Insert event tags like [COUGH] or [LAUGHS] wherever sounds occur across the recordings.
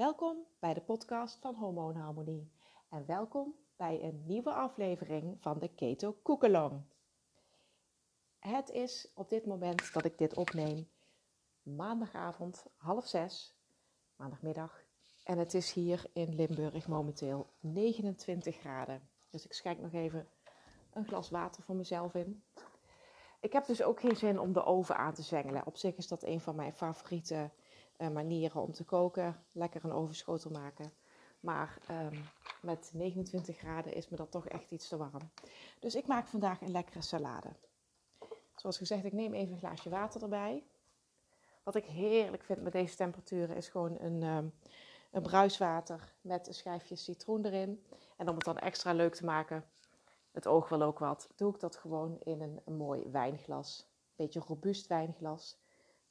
Welkom bij de podcast van Hormoonharmonie en welkom bij een nieuwe aflevering van de Keto Koekelong. Het is op dit moment dat ik dit opneem maandagavond half zes, maandagmiddag. En het is hier in Limburg momenteel 29 graden. Dus ik schenk nog even een glas water voor mezelf in. Ik heb dus ook geen zin om de oven aan te zwengelen. Op zich is dat een van mijn favoriete manieren om te koken. Lekker een ovenschotel maken. Maar um, met 29 graden is me dat toch echt iets te warm. Dus ik maak vandaag een lekkere salade. Zoals gezegd, ik neem even een glaasje water erbij. Wat ik heerlijk vind met deze temperaturen is gewoon een, um, een bruiswater met een schijfje citroen erin. En om het dan extra leuk te maken, het oog wil ook wat, doe ik dat gewoon in een, een mooi wijnglas. Beetje robuust wijnglas.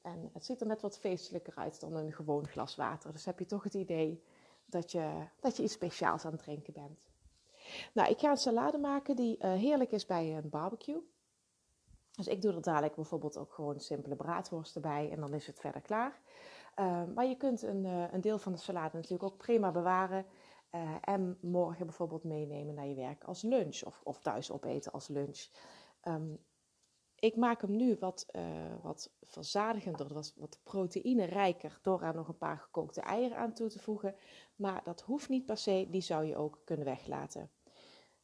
En het ziet er net wat feestelijker uit dan een gewoon glas water. Dus heb je toch het idee dat je, dat je iets speciaals aan het drinken bent. Nou, ik ga een salade maken die uh, heerlijk is bij een barbecue. Dus ik doe er dadelijk bijvoorbeeld ook gewoon simpele braadworsten bij en dan is het verder klaar. Uh, maar je kunt een, uh, een, deel van de salade natuurlijk ook prima bewaren. Uh, en morgen bijvoorbeeld meenemen naar je werk als lunch of, of thuis opeten als lunch. Um, ik maak hem nu wat, uh, wat verzadigender, wat, wat proteïnerijker door er nog een paar gekookte eieren aan toe te voegen. Maar dat hoeft niet per se, die zou je ook kunnen weglaten.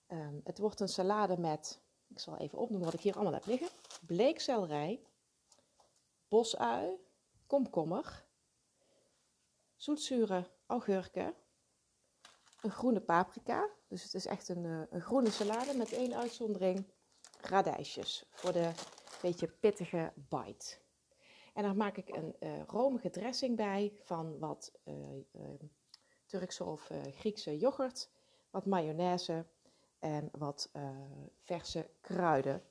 Um, het wordt een salade met, ik zal even opnoemen wat ik hier allemaal heb liggen. Bleekselderij, bosui, komkommer, zoetzure augurken, een groene paprika. Dus het is echt een, uh, een groene salade met één uitzondering radijsjes voor de beetje pittige bite. En daar maak ik een uh, romige dressing bij van wat uh, Turkse of Griekse yoghurt, wat mayonaise en wat verse kruiden.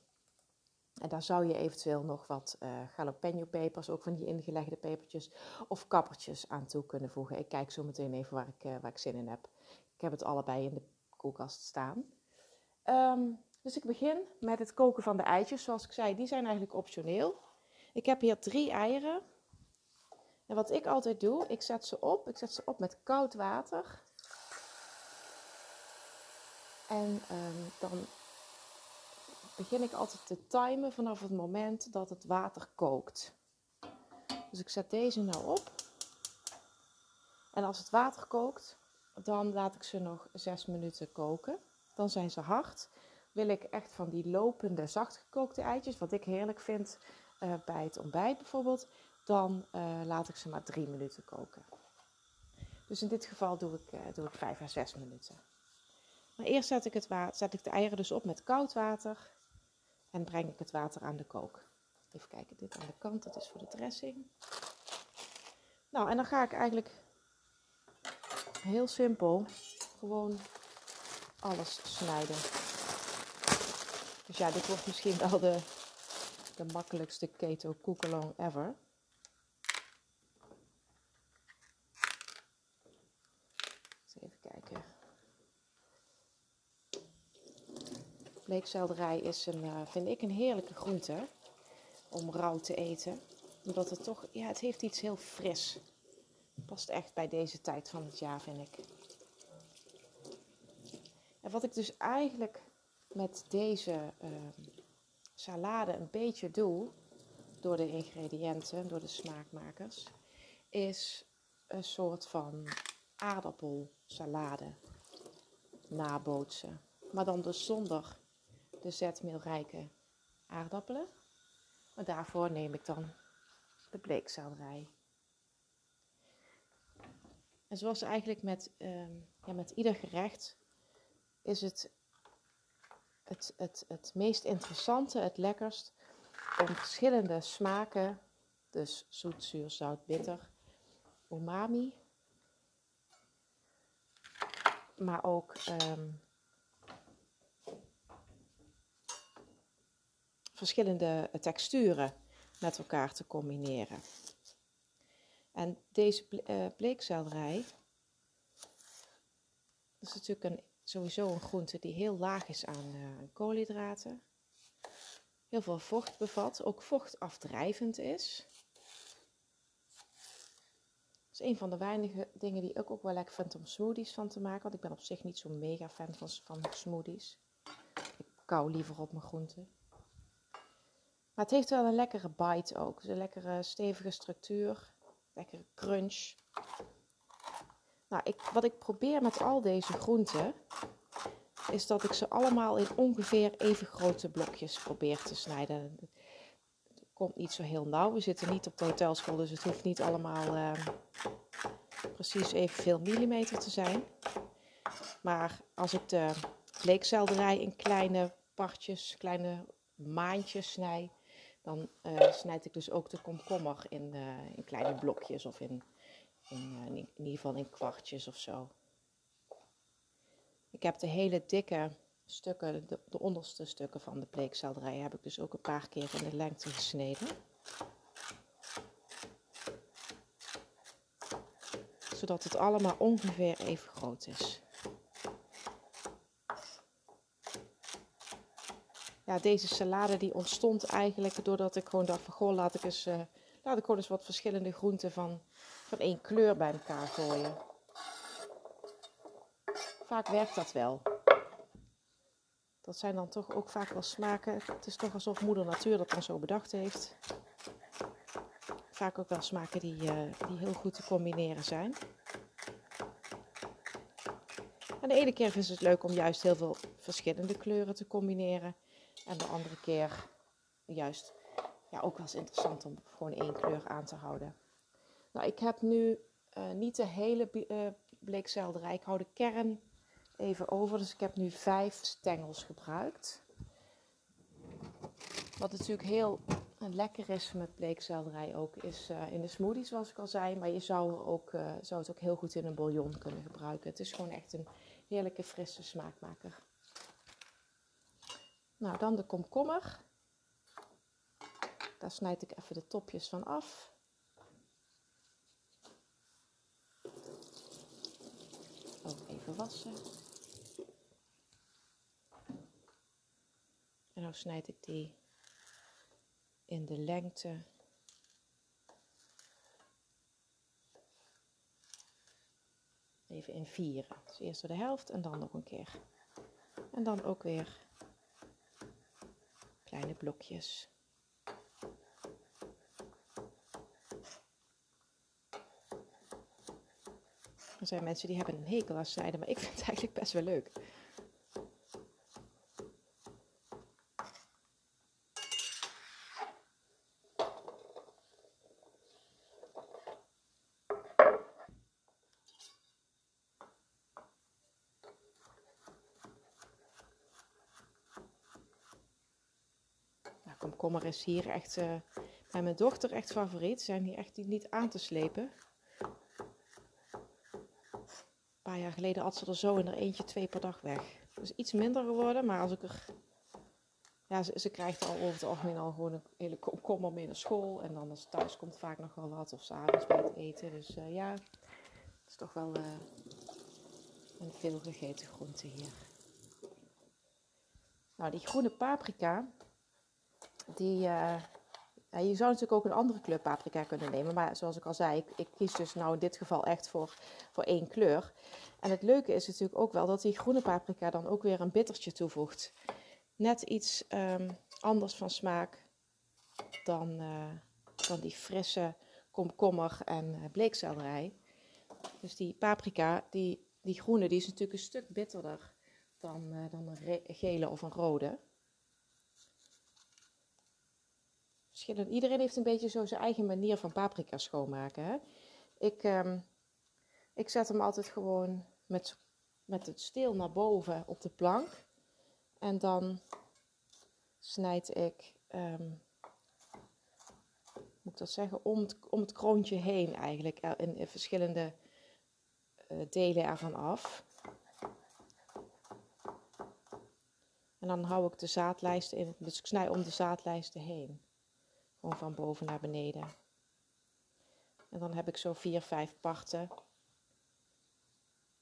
En daar zou je eventueel nog wat jalapeno pepers, ook van die ingelegde pepertjes of kappertjes aan toe kunnen voegen. Ik kijk zo meteen even waar ik, waar ik zin in heb. Ik heb het allebei in de koelkast staan. Um, dus ik begin met het koken van de eitjes. Zoals ik zei, die zijn eigenlijk optioneel. Ik heb hier drie eieren. En wat ik altijd doe, ik zet ze op. Ik zet ze op met koud water. En um, dan begin ik altijd te timen vanaf het moment dat het water kookt. Dus ik zet deze nou op. En als het water kookt, dan laat ik ze nog 6 minuten koken. Dan zijn ze hard wil ik echt van die lopende, zachtgekookte eitjes, wat ik heerlijk vind uh, bij het ontbijt bijvoorbeeld, dan uh, laat ik ze maar drie minuten koken. Dus in dit geval doe ik, uh, doe ik vijf à zes minuten. Maar eerst zet ik, het zet ik de eieren dus op met koud water en breng ik het water aan de kook. Even kijken, dit aan de kant, dat is voor de dressing. Nou, en dan ga ik eigenlijk heel simpel gewoon alles snijden. Dus ja, dit wordt misschien wel de, de makkelijkste keto koekelong ever. Even kijken. Bleekselderij is een, uh, vind ik een heerlijke groente om rauw te eten. Omdat het toch, ja, het heeft iets heel fris. Past echt bij deze tijd van het jaar, vind ik. En wat ik dus eigenlijk met deze uh, salade een beetje doe, door de ingrediënten, door de smaakmakers, is een soort van aardappelsalade nabootsen. Maar dan dus zonder de zetmeelrijke aardappelen. Maar daarvoor neem ik dan de bleekselderij. En zoals eigenlijk met, uh, ja, met ieder gerecht is het het, het, het meest interessante, het lekkerst, om verschillende smaken, dus zoet, zuur, zout, bitter, umami, maar ook um, verschillende texturen met elkaar te combineren. En deze uh, bleekselderij, is natuurlijk een sowieso een groente die heel laag is aan uh, koolhydraten. Heel veel vocht bevat, ook vochtafdrijvend is. is een van de weinige dingen die ik ook wel lekker vind om smoothies van te maken. Want ik ben op zich niet zo'n mega fan van, van smoothies. Ik kou liever op mijn groenten. Maar het heeft wel een lekkere bite ook. Dus een lekkere stevige structuur. Lekkere crunch. Nou, ik, wat ik probeer met al deze groenten, is dat ik ze allemaal in ongeveer even grote blokjes probeer te snijden. Het komt niet zo heel nauw. We zitten niet op de hotelschool, dus het hoeft niet allemaal uh, precies evenveel millimeter te zijn. Maar als ik de bleekselderij in kleine partjes, kleine maandjes snij, dan uh, snijd ik dus ook de komkommer in, uh, in kleine blokjes of in, in, uh, in, ieder geval in kwartjes of zo. Ik heb de hele dikke stukken, de, de onderste stukken van de bleekselderij, heb ik dus ook een paar keer in de lengte gesneden. Zodat het allemaal ongeveer even groot is. ja, deze salade die ontstond eigenlijk doordat ik gewoon dacht van goh, laat ik eens, uh, laat ik gewoon eens wat verschillende groenten van, van één kleur bij elkaar gooien. Vaak werkt dat wel. Dat zijn dan toch ook vaak wel smaken. Het is toch alsof moeder natuur dat dan zo bedacht heeft. Vaak ook wel smaken die, uh, die heel goed te combineren zijn. En de ene keer is het leuk om juist heel veel verschillende kleuren te combineren. En de andere keer juist ja, ook wel eens interessant om gewoon één kleur aan te houden. Nou, ik heb nu uh, niet de hele uh, bleekselderij. Ik hou de kern even over. Dus ik heb nu vijf stengels gebruikt. Wat natuurlijk heel lekker is met bleekselderij ook, is uh, in de smoothie zoals ik al zei. Maar je zou, ook, zou het ook heel goed in een bouillon kunnen gebruiken. Het is gewoon echt een heerlijke frisse smaakmaker. Nou, dan de komkommer. Daar snijd ik even de topjes van af. Ook wassen. En dan snijd ik die in de lengte. Even in vieren. Dus eerst de helft en dan nog een keer. En dan ook weer kleine blokjes. Er zijn mensen die hebben een hekel aan snijden, maar ik vind het eigenlijk best wel leuk. komkommer is hier echt uh, bij mijn dochter echt favoriet. Zijn hier echt niet aan te slepen. Een paar geleden had ze er zo in er eentje twee per dag weg. Dus iets minder geworden, maar als ik er... Ja, ze, krijgt al over het algemeen al gewoon een hele komkommer mee naar school. En dan als ze thuis komt vaak nog wel wat. Of s'avonds bij het eten. Dus uh, ja, het is toch wel uh, een veel gegeten groente hier. Nou, die groene paprika, die, uh, je zou natuurlijk ook een andere kleur paprika kunnen nemen. Maar zoals ik al zei, ik, ik, kies dus nou in dit geval echt voor, voor één kleur. En het leuke is natuurlijk ook wel dat die groene paprika dan ook weer een bittertje toevoegt. Net iets um, anders van smaak dan, uh, dan die frisse komkommer en uh, bleekselderij. Dus die paprika, die, die groene, die is natuurlijk een stuk bitterder dan, uh, dan een gele of een rode. Iedereen heeft een beetje zo zijn eigen manier van paprika schoonmaken. Hè? Ik, um, ik zet hem altijd gewoon met, met het steel naar boven op de plank. En dan snijd ik, um, moet ik dat zeggen, om het, om het kroontje heen eigenlijk. In, in verschillende uh, delen ervan af. En dan hou ik de zaadlijsten in. Dus ik snij om de zaadlijsten heen. Van boven naar beneden. En dan heb ik zo vier, vijf parten.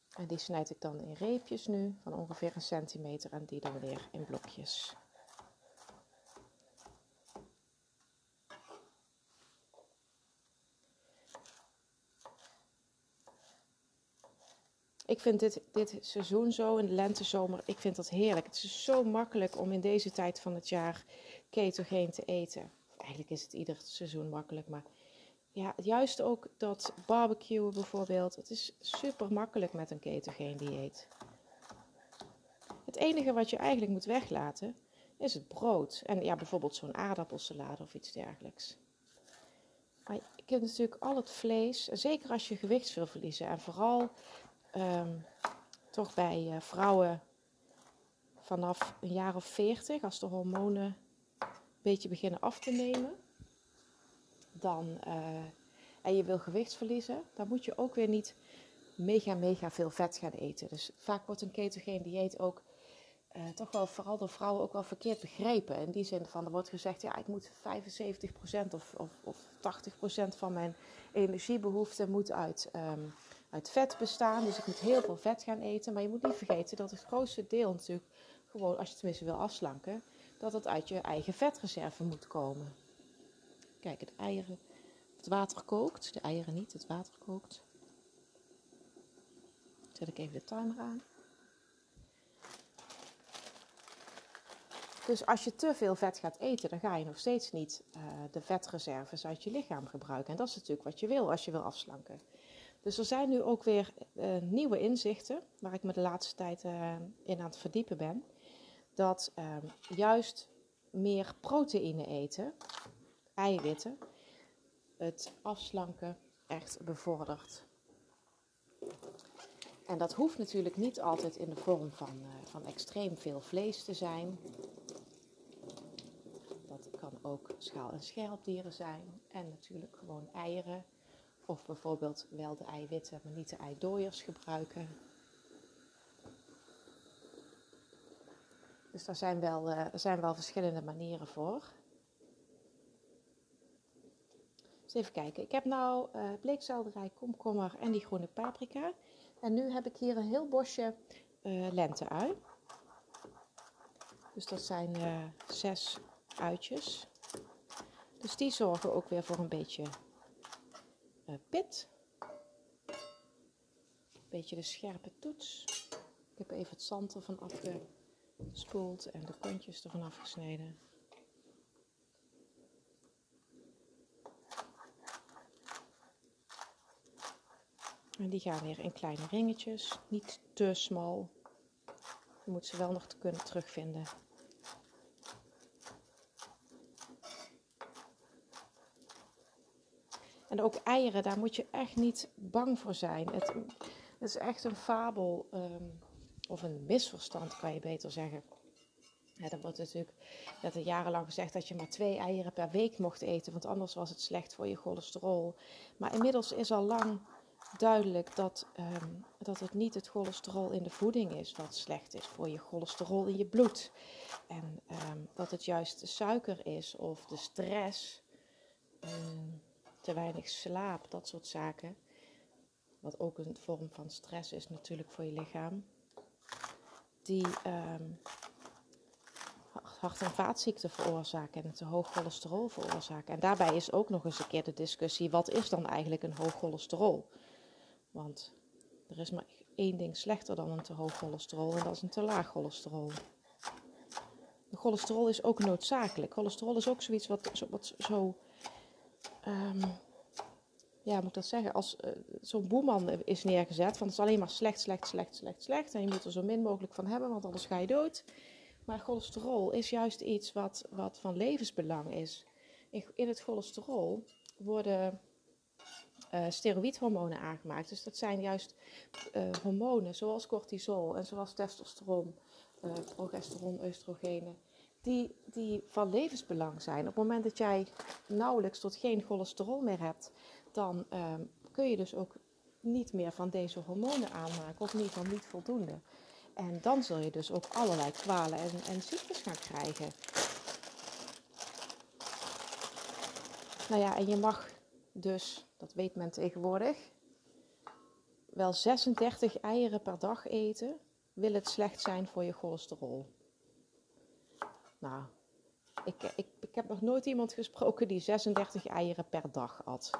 En die snijd ik dan in reepjes nu, van ongeveer een centimeter. En die dan weer in blokjes. ik vind dit, dit seizoen zo, in de lentezomer, ik vind dat heerlijk. Het is zo makkelijk om in deze tijd van het jaar ketogeen te eten. Eigenlijk is het ieder seizoen makkelijk, maar ja, juist ook dat barbecuen bijvoorbeeld. Het is super makkelijk met een ketogeen dieet. Het enige wat je eigenlijk moet weglaten is het brood. En ja, bijvoorbeeld zo'n aardappelsalade of iets dergelijks. Maar je kunt natuurlijk al het vlees, zeker als je gewicht wil verliezen. En vooral ehm, toch bij uh, vrouwen vanaf een jaar of 40, als de hormonen beetje beginnen af te nemen. Dan, uh, en je wil gewicht verliezen, dan moet je ook weer niet mega, mega veel vet gaan eten. Dus vaak wordt een ketogeen dieet ook uh, toch wel vooral door vrouwen ook wel verkeerd begrepen. In die zin van, er wordt gezegd, ja, ik moet 75% of, of, of 80% van mijn energiebehoefte moet uit, um, uit vet bestaan. Dus ik moet heel veel vet gaan eten. Maar je moet niet vergeten dat het grootste deel natuurlijk gewoon, als je tenminste wil afslanken, dat het uit je eigen vetreserve moet komen. Kijk, het eieren, het water kookt. De eieren niet, het water kookt. Zet ik even de timer aan. Dus als je te veel vet gaat eten, dan ga je nog steeds niet uh, de vetreserves uit je lichaam gebruiken. En dat is natuurlijk wat je wil als je wil afslanken. Dus er zijn nu ook weer uh, nieuwe inzichten, waar ik me de laatste tijd uh, in aan het verdiepen ben. Dat ehm, juist meer proteïne eten, eiwitten, het afslanken echt bevordert. En dat hoeft natuurlijk niet altijd in de vorm van, van extreem veel vlees te zijn kan ook schaal- en scherpdieren zijn. En natuurlijk gewoon eieren. Of bijvoorbeeld wel de eiwitten, maar niet de eidooiers gebruiken. Dus daar zijn wel, er zijn wel verschillende manieren voor. Dus even kijken. Ik heb nou uh, bleekselderij, komkommer en die groene paprika. En nu heb ik hier een heel bosje uh, lenteui. Dus dat zijn zes uitjes. Dus die zorgen ook weer voor een beetje pit. Een beetje de scherpe toets. Ik heb even het zand ervan afgespoeld en de kontjes ervan afgesneden. En die gaan weer in kleine ringetjes, niet te smal. Je moet ze wel nog te kunnen terugvinden. En ook eieren, daar moet je echt niet bang voor zijn. Het, het is echt een fabel, um, of een misverstand kan je beter zeggen. Ja, er wordt natuurlijk dat er jarenlang gezegd dat je maar twee eieren per week mocht eten, want anders was het slecht voor je cholesterol. Maar inmiddels is al lang duidelijk dat, um, dat het niet het cholesterol in de voeding is wat slecht is voor je cholesterol in je bloed. En um, dat het juist de suiker is of de stress te weinig slaap, dat soort zaken. Wat ook een vorm van stress is natuurlijk voor je lichaam. Die um, hart- en vaatziekten veroorzaken en te hoog cholesterol veroorzaken. En daarbij is ook nog eens een keer de discussie: wat is dan eigenlijk een hoog cholesterol? Want er is maar één ding slechter dan een te hoog cholesterol en dat is een te laag cholesterol. De cholesterol is ook noodzakelijk. Cholesterol is ook zoiets wat, wat zo um, ja, moet ik dat zeggen, als uh, zo'n boeman is neergezet, van het is alleen maar slecht, slecht, slecht, slecht, slecht. En je moet er zo min mogelijk van hebben, want anders ga je dood. Maar cholesterol is juist iets wat, wat van levensbelang is. In, het cholesterol worden uh, steroïdhormonen aangemaakt. Dus dat zijn juist uh, hormonen zoals cortisol en zoals testosteron, progesteron, oestrogenen die, die van levensbelang zijn. Op het moment dat jij nauwelijks tot geen cholesterol meer hebt, dan um, kun je dus ook niet meer van deze hormonen aanmaken, of in ieder geval niet voldoende. En dan zul je dus ook allerlei kwalen en, en ziektes gaan krijgen. Nou ja, en je mag dus, dat weet men tegenwoordig, wel 36 eieren per dag eten, wil het slecht zijn voor je cholesterol. Nou, ik, ik, ik heb nog nooit iemand gesproken die 36 eieren per dag at.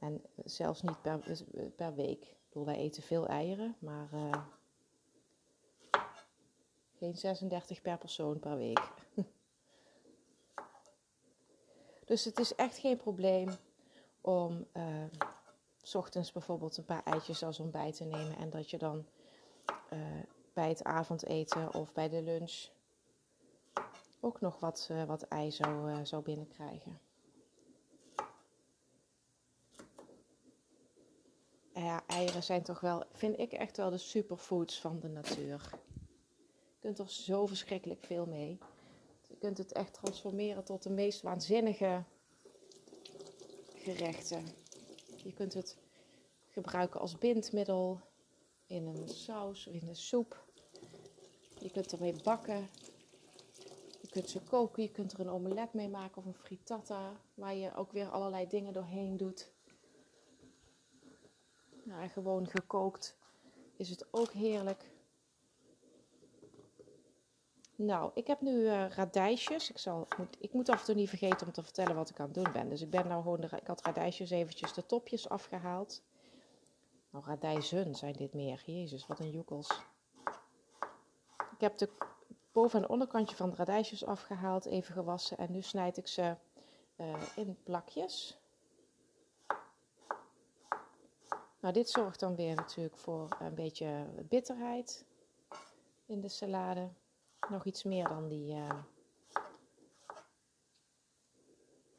En zelfs niet per, per week. Ik bedoel, wij eten veel eieren, maar uh, geen 36 per persoon per week. [LAUGHS] dus het is echt geen probleem om uh, s ochtends bijvoorbeeld een paar eitjes als ontbijt te nemen. En dat je dan bij het avondeten of bij de lunch ook nog wat, wat ei zou, zou binnenkrijgen. Ja, eieren zijn toch wel, vind ik echt wel de superfoods van de natuur. Je kunt er zo verschrikkelijk veel mee. Je kunt het echt transformeren tot de meest waanzinnige gerechten. Je kunt het gebruiken als bindmiddel in een saus of in een soep. Je kunt ermee bakken. Je kunt ze koken. Je kunt er een omelet mee maken of een frittata. Waar je ook weer allerlei dingen doorheen doet. Nou, gewoon gekookt is het ook heerlijk. Nou, ik heb nu uh, radijsjes. Ik, zal, moet, ik moet af en toe niet vergeten om te vertellen wat ik aan het doen ben. Dus ik ben nou gewoon, de, ik had radijsjes eventjes de topjes afgehaald. Nou, radijzen zijn dit meer. Jezus, wat een joekels. Ik heb de boven- en onderkantje van de radijsjes afgehaald, even gewassen. En nu snijd ik ze uh, in plakjes. Nou, dit zorgt dan weer natuurlijk voor een beetje bitterheid in de salade. Nog iets meer dan die, uh,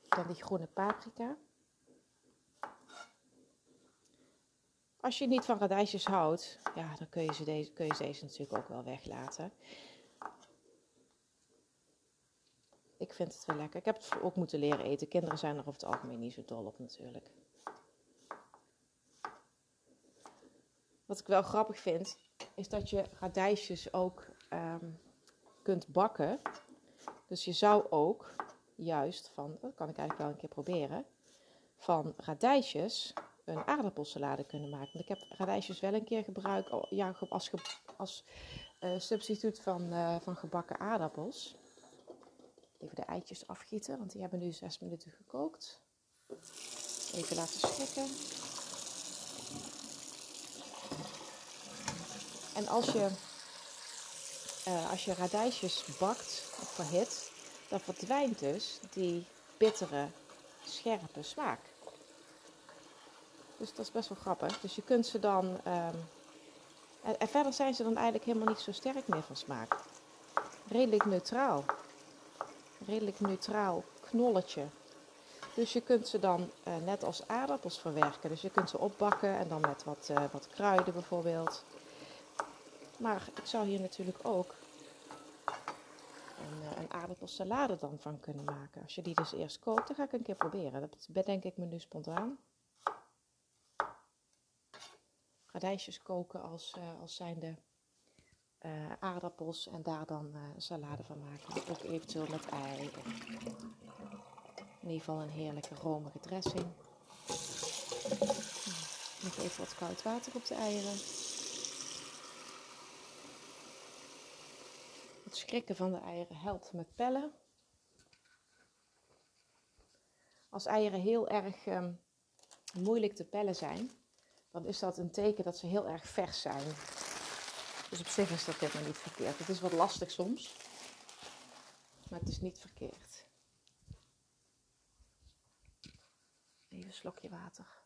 dan die groene paprika. Als je niet van radijsjes houdt, ja, dan kun je, ze deze, kun je deze natuurlijk ook wel weglaten. Ik vind het wel lekker. Ik heb het ook moeten leren eten. Kinderen zijn er over het algemeen niet zo dol op natuurlijk. Wat ik wel grappig vind, is dat je radijsjes ook um, kunt bakken. Dus je zou ook juist van, dat kan ik eigenlijk wel een keer proberen, van radijsjes een aardappelsalade kunnen maken. Want ik heb radijsjes wel een keer gebruikt ja, als, als uh, substituut van, uh, van gebakken aardappels. Even de eitjes afgieten, want die hebben nu 6 minuten gekookt. Even laten schrikken. En als je, uh, als je radijsjes bakt of verhit, dan verdwijnt dus die bittere, scherpe smaak. Dus dat is best wel grappig. Dus je kunt ze dan. Um, en, verder zijn ze dan eigenlijk helemaal niet zo sterk meer van smaak. Redelijk neutraal. Redelijk neutraal knolletje. Dus je kunt ze dan uh, net als aardappels verwerken. Dus je kunt ze opbakken en dan met wat, uh, wat kruiden bijvoorbeeld. Maar ik zou hier natuurlijk ook een, een aardappelsalade dan van kunnen maken. Als je die dus eerst kookt, dan ga ik een keer proberen. Dat bedenk ik me nu spontaan. radijsjes koken als, uh, als zijnde uh, aardappels en daar dan uh, salade van maken. Ook eventueel met ei. In ieder geval een heerlijke romige dressing. Nog even wat koud water op de eieren. Schrikken van de eieren helpt met pellen. Als eieren heel erg um, moeilijk te pellen zijn, dan is dat een teken dat ze heel erg vers zijn. Dus op zich is dat helemaal niet verkeerd. Het is wat lastig soms, maar het is niet verkeerd. Even een slokje water.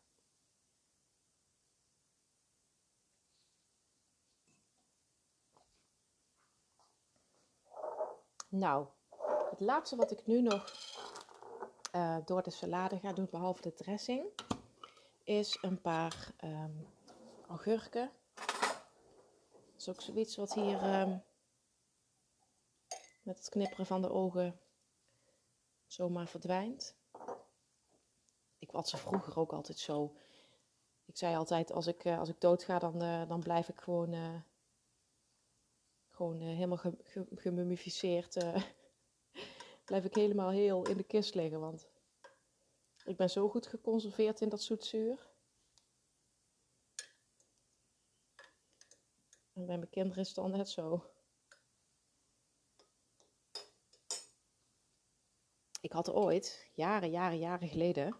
Nou, het laatste wat ik nu nog uh, door de salade ga doen, behalve de dressing, is een paar um, augurken. Dat is ook zoiets wat hier um, met het knipperen van de ogen zomaar verdwijnt. Ik was ze vroeger ook altijd zo. Ik zei altijd, als ik, uh, als ik dood ga, dan, uh, dan blijf ik gewoon, gewoon helemaal ge, ge, gemummificeerd. [LAUGHS] blijf ik helemaal heel in de kist liggen, want ik ben zo goed geconserveerd in dat zoetzuur. En bij mijn kinderen is het dan net zo. Ik had ooit, jaren, jaren, jaren geleden,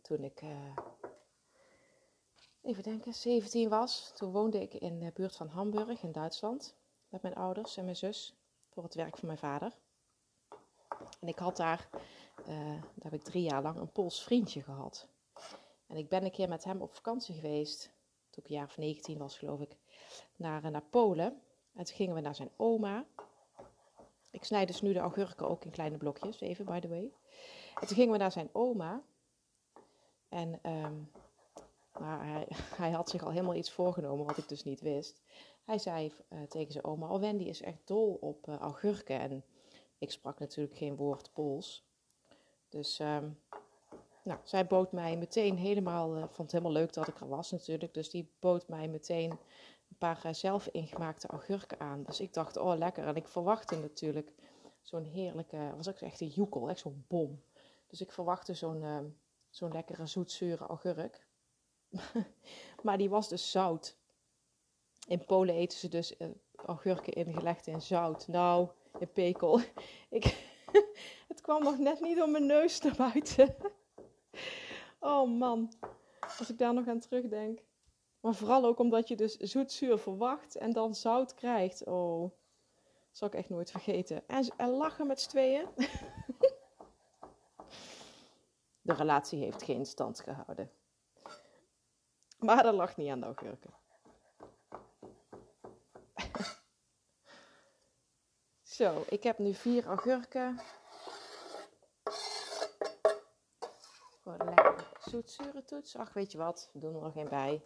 toen ik, uh, even denken, 17 was. Toen woonde ik in de buurt van Hamburg in Duitsland met mijn ouders en mijn zus voor het werk van mijn vader. En ik had daar, uh, daar heb ik drie jaar lang een Pools vriendje gehad. En ik ben een keer met hem op vakantie geweest, toen ik een jaar of 19 was geloof ik, naar, naar Polen. En toen gingen we naar zijn oma. Ik snijd dus nu de augurken ook in kleine blokjes, even by the way. En toen gingen we naar zijn oma. En um, maar hij, [LAUGHS] hij, had zich al helemaal iets voorgenomen wat ik dus niet wist. Hij zei uh, tegen zijn oma, oh Wendy is echt dol op uh, augurken. En ik sprak natuurlijk geen woord Pools. Dus um, nou, zij bood mij meteen helemaal, uh, vond het helemaal leuk dat ik er was natuurlijk. Dus die bood mij meteen een paar zelf ingemaakte augurken aan. Dus ik dacht, oh lekker. En ik verwachtte natuurlijk zo'n heerlijke, was ook echt een joekel, echt zo'n bom. Dus ik verwachtte zo'n uh, zo'n lekkere zoetzure augurk. [LAUGHS] maar die was dus zout. In Polen eten ze dus uh, augurken ingelegd in zout. Nou, in pekel. [LAUGHS] Ik, [LAUGHS] het kwam nog net niet om mijn neus naar buiten. oh man, als ik daar nog aan terugdenk. Maar vooral ook omdat je dus zoetzuur verwacht en dan zout krijgt. Oh, dat zal ik echt nooit vergeten. En, en lachen met z'n tweeën. De relatie heeft geen stand gehouden. Maar dat lag niet aan de augurken. [LAUGHS] Zo, ik heb nu vier augurken. Voor een lekker zoetzure toets. Ach, weet je wat, we doen er nog geen bij.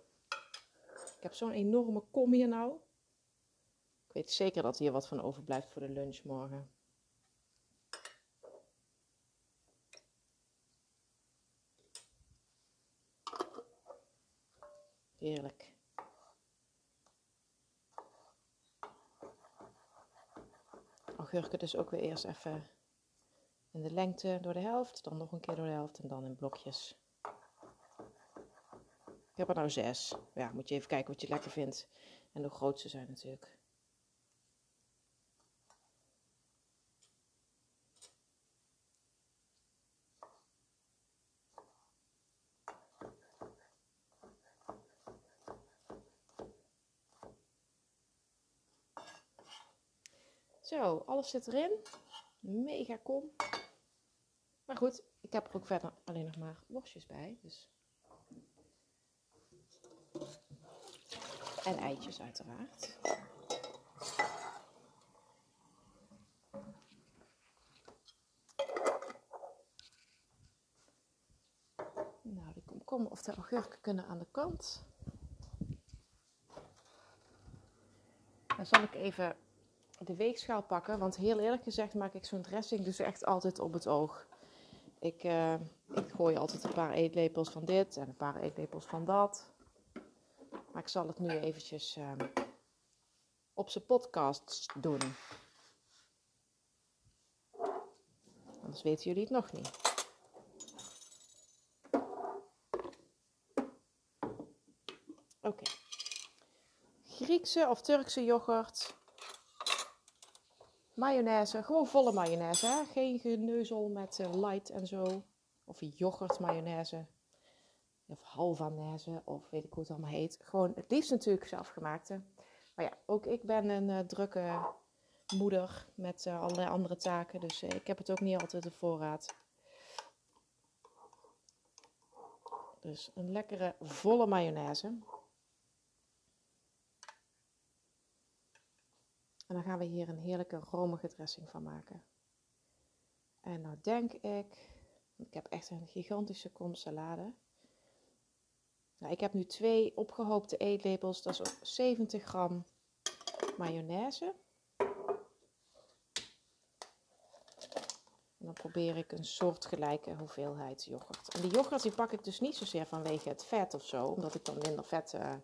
Ik heb zo'n enorme kom hier nou. Ik weet zeker dat hier wat van overblijft voor de lunch morgen. Heerlijk. Augurken dus ook weer eerst even in de lengte door de helft, dan nog een keer door de helft en dan in blokjes. Ik heb er nou zes. Ja, moet je even kijken wat je lekker vindt. En hoe groot ze zijn natuurlijk. Zo, alles zit erin. Mega kom. Maar goed, ik heb er ook verder alleen nog maar worstjes bij. Dus. En eitjes uiteraard. Nou, de komkommer of de augurken kunnen aan de kant. Dan zal ik even de weegschaal pakken. Want heel eerlijk gezegd maak ik zo'n dressing dus echt altijd op het oog. Ik, uh, ik gooi altijd een paar eetlepels van dit en een paar eetlepels van dat. Maar ik zal het nu eventjes uh, op zijn podcast doen. Anders weten jullie het nog niet. Oké. Griekse of Turkse yoghurt mayonaise, gewoon volle mayonaise. Geen geneuzel met uh, light en zo. Of yoghurt mayonaise. Of halvanaise, of weet ik hoe het allemaal heet. Gewoon het liefst natuurlijk zelfgemaakte. Maar ja, ook ik ben een uh, drukke moeder met uh, allerlei andere taken. Dus ik heb het ook niet altijd de voorraad. Dus een lekkere volle mayonaise. En dan gaan we hier een heerlijke romige dressing van maken. En nou denk ik, ik heb echt een gigantische kom salade. Nou, ik heb nu twee opgehoopte eetlepels, dat is 70 gram mayonaise. En dan probeer ik een soortgelijke hoeveelheid yoghurt. En die yoghurt die pak ik dus niet zozeer vanwege het vet of zo, omdat ik dan minder vet uh,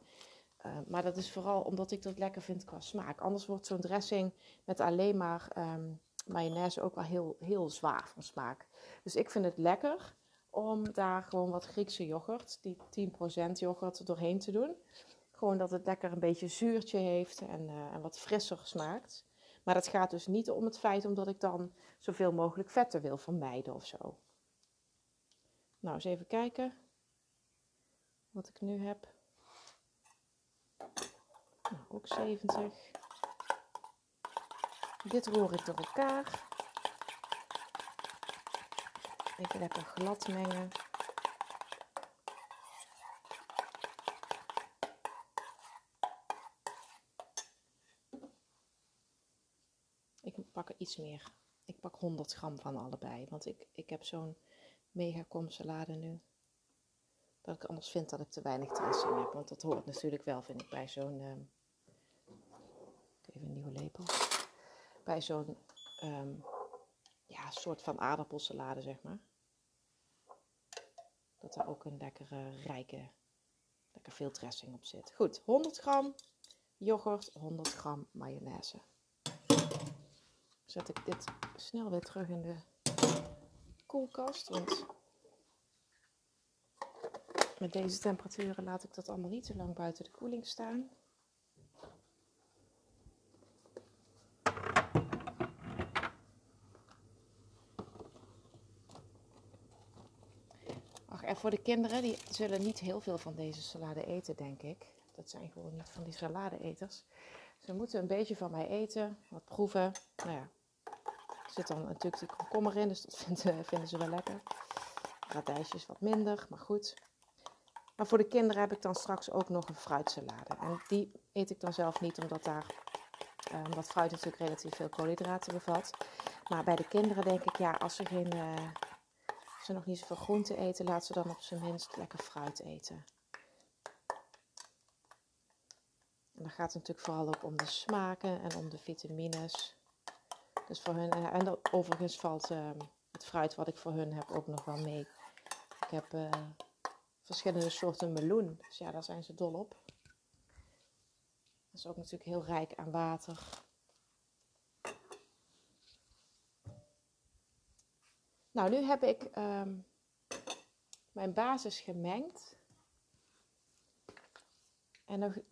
uh, maar dat is vooral omdat ik dat lekker vind qua smaak. Anders wordt zo'n dressing met alleen maar um, mayonaise ook wel heel, heel zwaar van smaak. Dus ik vind het lekker om daar gewoon wat Griekse yoghurt, die 10% yoghurt, doorheen te doen. Gewoon dat het lekker een beetje zuurtje heeft en, uh, en wat frisser smaakt. Maar dat gaat dus niet om het feit omdat ik dan zoveel mogelijk vetten wil vermijden of zo. Nou, eens even kijken. wat ik nu heb. Nou, ook 70. Dit roer ik door elkaar. Even lekker glad mengen. Ik pak er iets meer. Ik pak 100 gram van allebei. Want ik, ik heb zo'n mega kom salade nu. Dat ik anders vind dat ik te weinig dressing heb. Want dat hoort natuurlijk wel, vind ik, bij zo'n... Uh, even een nieuwe lepel. Bij zo'n um, ja, soort van aardappelsalade, zeg maar. Dat er ook een lekkere, rijke, lekker veel dressing op zit. Goed, 100 gram yoghurt, 100 gram mayonaise. Zet ik dit snel weer terug in de koelkast, want met deze temperaturen laat ik dat allemaal niet te lang buiten de koeling staan. Ach, en voor de kinderen, die zullen niet heel veel van deze salade eten, denk ik. Dat zijn gewoon niet van die salade-eters. Ze moeten een beetje van mij eten, wat proeven. Nou ja, er zit dan natuurlijk die komkommer in, dus dat vinden, [LAUGHS] vinden ze wel lekker. Radijsjes wat minder, maar goed. Maar voor de kinderen heb ik dan straks ook nog een fruitsalade. En die eet ik dan zelf niet, omdat, daar, uh, omdat fruit natuurlijk relatief veel koolhydraten bevat. Maar bij de kinderen denk ik, ja, als ze, geen, als ze nog niet zoveel groente eten, laat ze dan op zijn minst lekker fruit eten. En dan gaat het natuurlijk vooral ook om de smaken en om de vitamines. Dus voor hun, en dat, overigens valt uh, het fruit wat ik voor hun heb ook nog wel mee. Ik heb uh, verschillende soorten meloen. Dus ja, daar zijn ze dol op. Dat is ook natuurlijk heel rijk aan water. Nou, nu heb ik um, mijn basis gemengd. En dan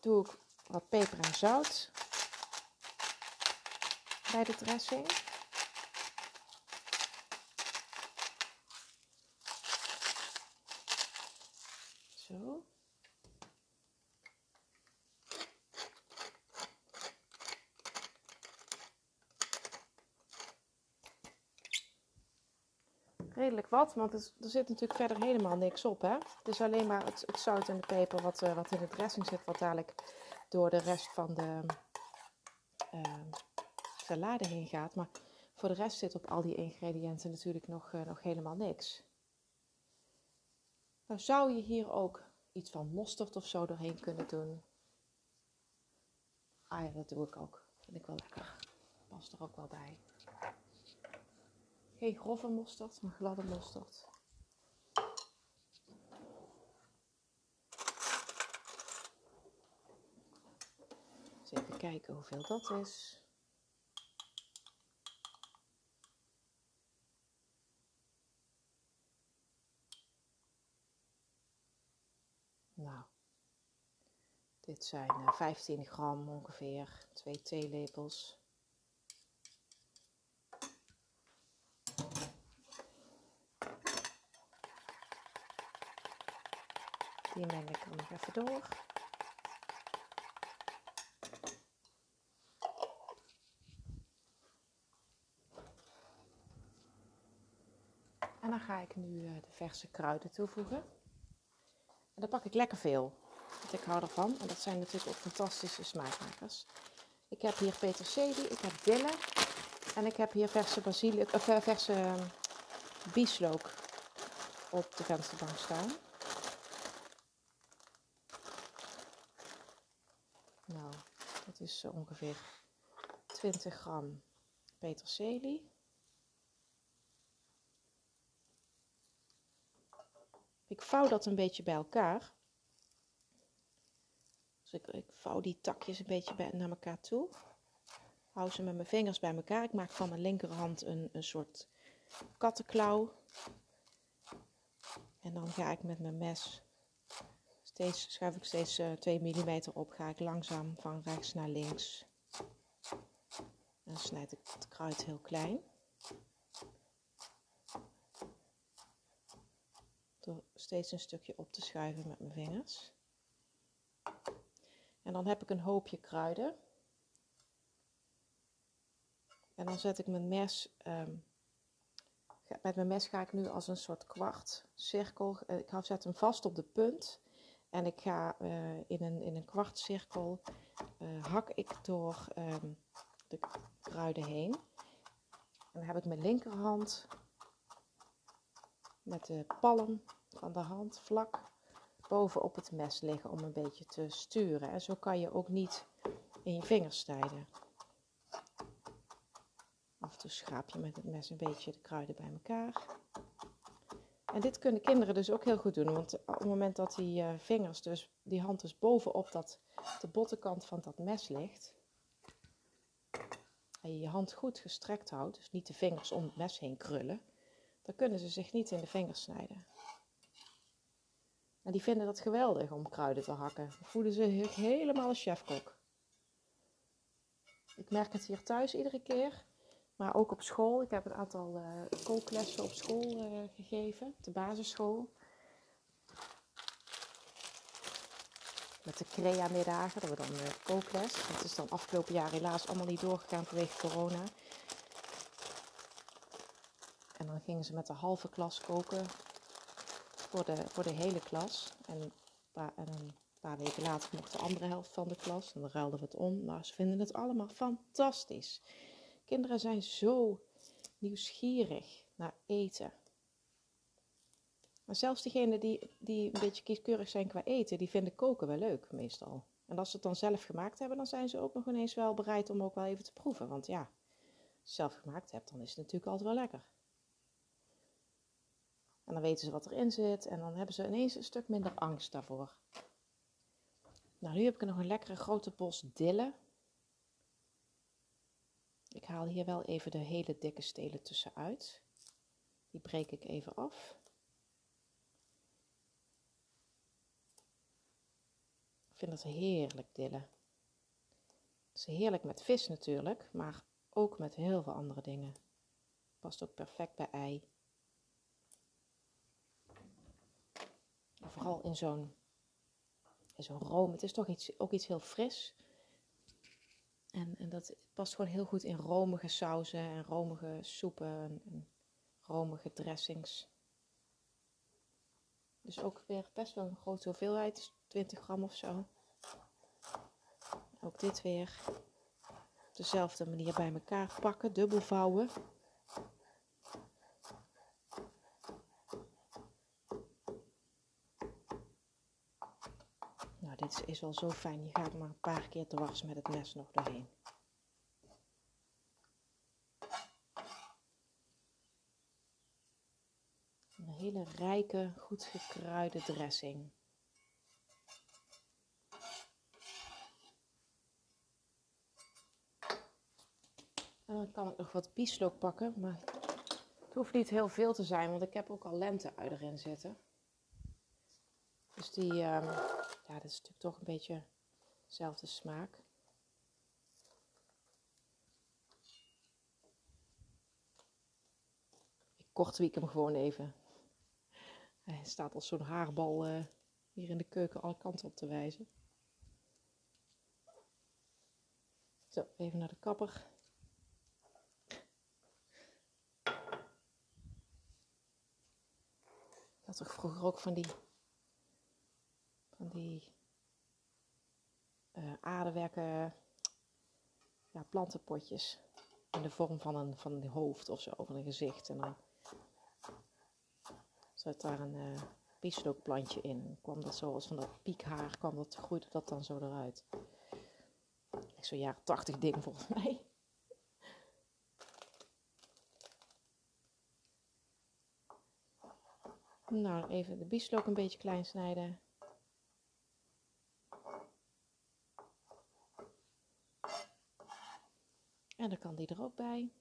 doe ik wat peper en zout bij de dressing. Zo. Wat, want er zit natuurlijk verder helemaal niks op. Hè? Het is alleen maar het, zout en de peper wat, uh, wat in de dressing zit, wat dadelijk door de rest van de uh, salade heen gaat. Maar voor de rest zit op al die ingrediënten natuurlijk nog, uh, nog helemaal niks. Nou zou je hier ook iets van mosterd of zo doorheen kunnen doen. Ah ja, dat doe ik ook. Vind ik wel lekker. Past er ook wel bij. Geen grove mosterd, maar gladde mosterd. Even kijken hoeveel dat is. Nou, dit zijn 15 gram ongeveer, twee theelepels. Die meng ik nog even door. En dan ga ik nu de verse kruiden toevoegen. En dan pak ik lekker veel. Want ik hou ervan. En dat zijn natuurlijk ook fantastische smaakmakers. Ik heb hier peterselie, ik heb dille. En ik heb hier verse basilicum, of verse bieslook op de vensterbank staan. Nou, dat is ongeveer 20 gram peterselie. Ik vouw dat een beetje bij elkaar. Dus ik, ik vouw die takjes een beetje bij, naar elkaar toe. Hou ze met mijn vingers bij elkaar. Ik maak van mijn linkerhand een, een soort kattenklauw. En dan ga ik met mijn mes, steeds, schuif ik steeds uh, 2 mm op, ga ik langzaam van rechts naar links. En dan snijd ik het kruid heel klein. Door steeds een stukje op te schuiven met mijn vingers. En dan heb ik een hoopje kruiden. En dan zet ik mijn mes. Ehm, met mijn mes ga ik nu als een soort kwart cirkel. Eh, ik zet hem vast op de punt. En ik ga uh, in, een, in een kwart cirkel uh, hak ik door um, de kruiden heen. En dan heb ik mijn linkerhand met de palm van de hand vlak bovenop het mes liggen om een beetje te sturen. En zo kan je ook niet in je vingers snijden. Af en toe schraap je met het mes een beetje de kruiden bij elkaar. En dit kunnen kinderen dus ook heel goed doen. Want op het moment dat die uh, vingers, dus die hand dus bovenop dat, de bottenkant van dat mes ligt. En je je hand goed gestrekt houdt, dus niet de vingers om het mes heen krullen. Dan kunnen ze zich niet in de vingers snijden. En die vinden dat geweldig om kruiden te hakken. Dan voelen ze zich helemaal als chefkok. Ik merk het hier thuis iedere keer. Maar ook op school. Ik heb een aantal uh, kooklessen op school uh, gegeven. De basisschool. Met de CREA-middagen. Dat we dan uh, kookles. Dat is dan afgelopen jaar helaas allemaal niet doorgegaan vanwege corona. En dan gingen ze met de halve klas koken voor de, voor de hele klas. En een, paar, en een paar weken later mocht de andere helft van de klas. En dan ruilden we het om. Maar ze vinden het allemaal fantastisch. Kinderen zijn zo nieuwsgierig naar eten. Maar zelfs diegenen die, die een beetje kieskeurig zijn qua eten, die vinden koken wel leuk meestal. En als ze het dan zelf gemaakt hebben, dan zijn ze ook nog ineens wel bereid om ook wel even te proeven. Want ja, als je zelf gemaakt hebt, dan is het natuurlijk altijd wel lekker. En dan weten ze wat erin zit en dan hebben ze ineens een stuk minder angst daarvoor. Nou, nu heb ik nog een lekkere grote bos dillen. Ik haal hier wel even de hele dikke stelen tussenuit. Die breek ik even af. Ik vind dat heerlijk dillen. Het is heerlijk met vis natuurlijk, maar ook met heel veel andere dingen. Past ook perfect bij ei. vooral in zo'n zo'n room. Het is toch iets, ook iets heel fris. En, en dat past gewoon heel goed in romige sauzen en romige soepen en, en romige dressings. Dus ook weer best wel een grote hoeveelheid, 20 gram of zo. Ook dit weer op dezelfde manier bij elkaar pakken, dubbel vouwen. dit is wel zo fijn. Je gaat maar een paar keer was met het mes nog doorheen. Een hele rijke, goed gekruide dressing. En dan kan ik nog wat bieslook pakken, maar het hoeft niet heel veel te zijn, want ik heb ook al lente erin zitten. Dus die, um, ja, dat is natuurlijk toch een beetje dezelfde smaak. Ik kortwiek hem gewoon even. Hij staat als zo'n haarbal uh, hier in de keuken alle kanten op te wijzen. Zo, even naar de kapper. Ik had toch vroeger ook van die die uh, aardewerken ja, plantenpotjes in de vorm van een, van een hoofd of zo, van een gezicht. En dan zat daar een uh, bieslookplantje in. Kwam dat zo als van dat piekhaar, kwam dat, groeide dat dan zo eruit. Zo'n jaren tachtig ding volgens mij. [LAUGHS] Nou, even de bieslook een beetje klein snijden. En dan kan die er ook bij.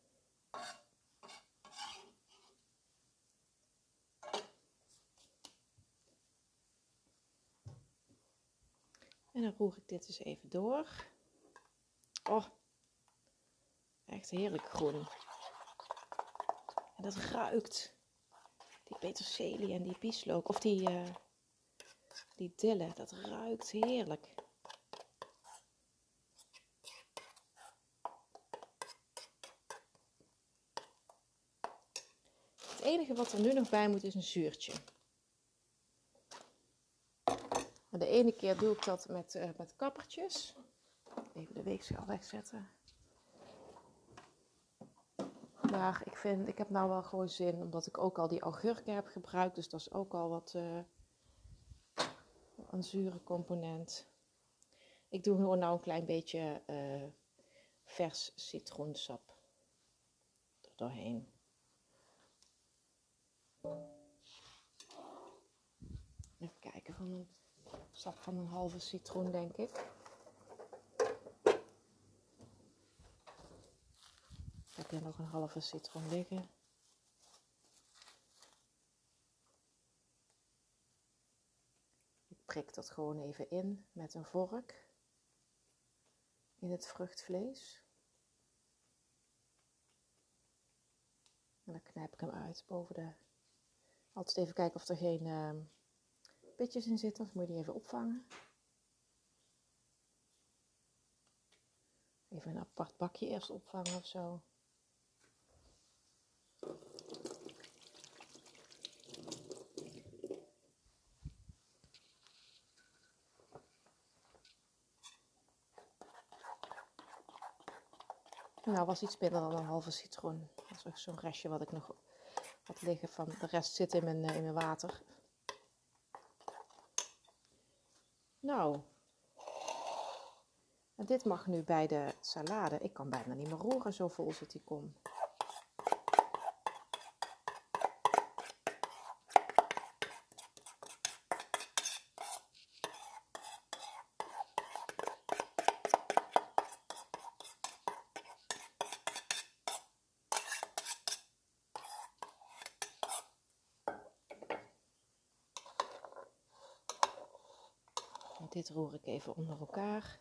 En dan roer ik dit eens even door. Oh, echt heerlijk groen. En dat ruikt. Die peterselie en die bieslook. Of die, uh, die dille. Dat ruikt heerlijk. Het wat er nu nog bij moet is een zuurtje. De ene keer doe ik dat met, uh, met kappertjes. Even de weegschaal wegzetten. Maar ik vind, ik heb nou wel gewoon zin, omdat ik ook al die augurken heb gebruikt. Dus dat is ook al wat uh, een zure component. Ik doe gewoon nou een klein beetje uh, vers citroensap er doorheen. Even kijken, van een sap van een halve citroen denk ik. Ik heb hier nog een halve citroen liggen. Ik prik dat gewoon even in met een vork in het vruchtvlees. En dan knijp ik hem uit boven de. Altijd even kijken of er geen uh, pitjes in zitten, of moet je die even opvangen. Even een apart bakje eerst opvangen of zo. Nou, was iets minder dan een halve citroen. Dat is ook zo'n restje wat ik nog liggen van. De rest zit in mijn, in mijn water. Nou. En dit mag nu bij de salade. Ik kan bijna niet meer roeren, zo vol zit die kom. Dit roer ik even onder elkaar.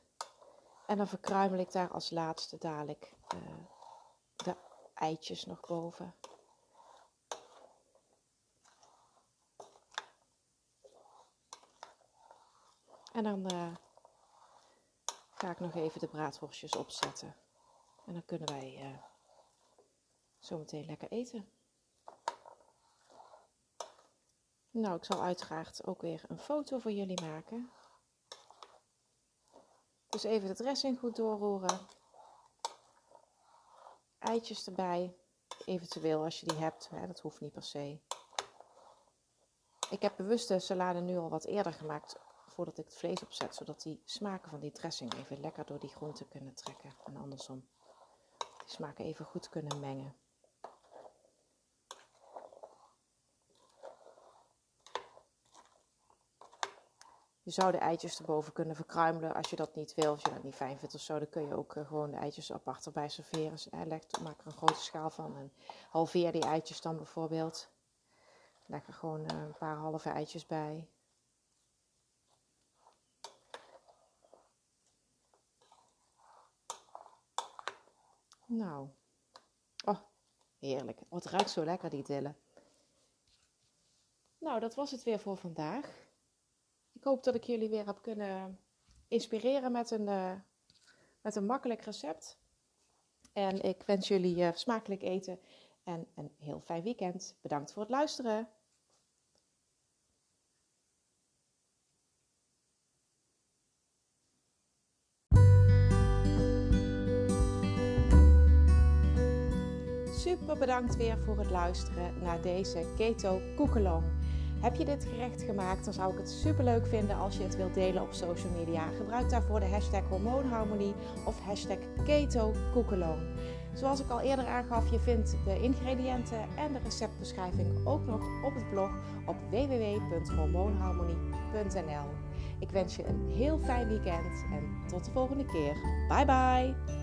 En dan verkruimel ik daar als laatste dadelijk uh, de eitjes nog boven. En dan uh, ga ik nog even de braadworstjes opzetten. En dan kunnen wij uh, zo meteen lekker eten. Nou, ik zal uiteraard ook weer een foto voor jullie maken. Even de dressing goed doorroeren. Eitjes erbij. Eventueel als je die hebt. Hè, dat hoeft niet per se. Ik heb bewust de salade nu al wat eerder gemaakt voordat ik het vlees opzet. Zodat die smaken van die dressing even lekker door die groenten kunnen trekken. En andersom. Die smaken even goed kunnen mengen. Je zou de eitjes erboven kunnen verkruimelen als je dat niet wil. Als je dat niet fijn vindt of zo, dan kun je ook uh, gewoon de eitjes apart erbij serveren. Dus, eh, leg, maak er een grote schaal van en halveer die eitjes dan bijvoorbeeld. Leg er gewoon uh, een paar halve eitjes bij. Nou, oh, heerlijk. Het ruikt zo lekker, die dillen. Nou, dat was het weer voor vandaag. Ik hoop dat ik jullie weer heb kunnen inspireren met een, uh, met een makkelijk recept. En ik wens jullie uh, smakelijk eten en een heel fijn weekend. Bedankt voor het luisteren. Super bedankt weer voor het luisteren naar deze Keto Koekelong. Heb je dit gerecht gemaakt, dan zou ik het super leuk vinden als je het wilt delen op social media. Gebruik daarvoor de hashtag hormoonharmonie of hashtag keto Zoals ik al eerder aangaf, je vindt de ingrediënten en de receptbeschrijving ook nog op het blog op www.hormoonharmonie.nl. Ik wens je een heel fijn weekend en tot de volgende keer. Bye bye!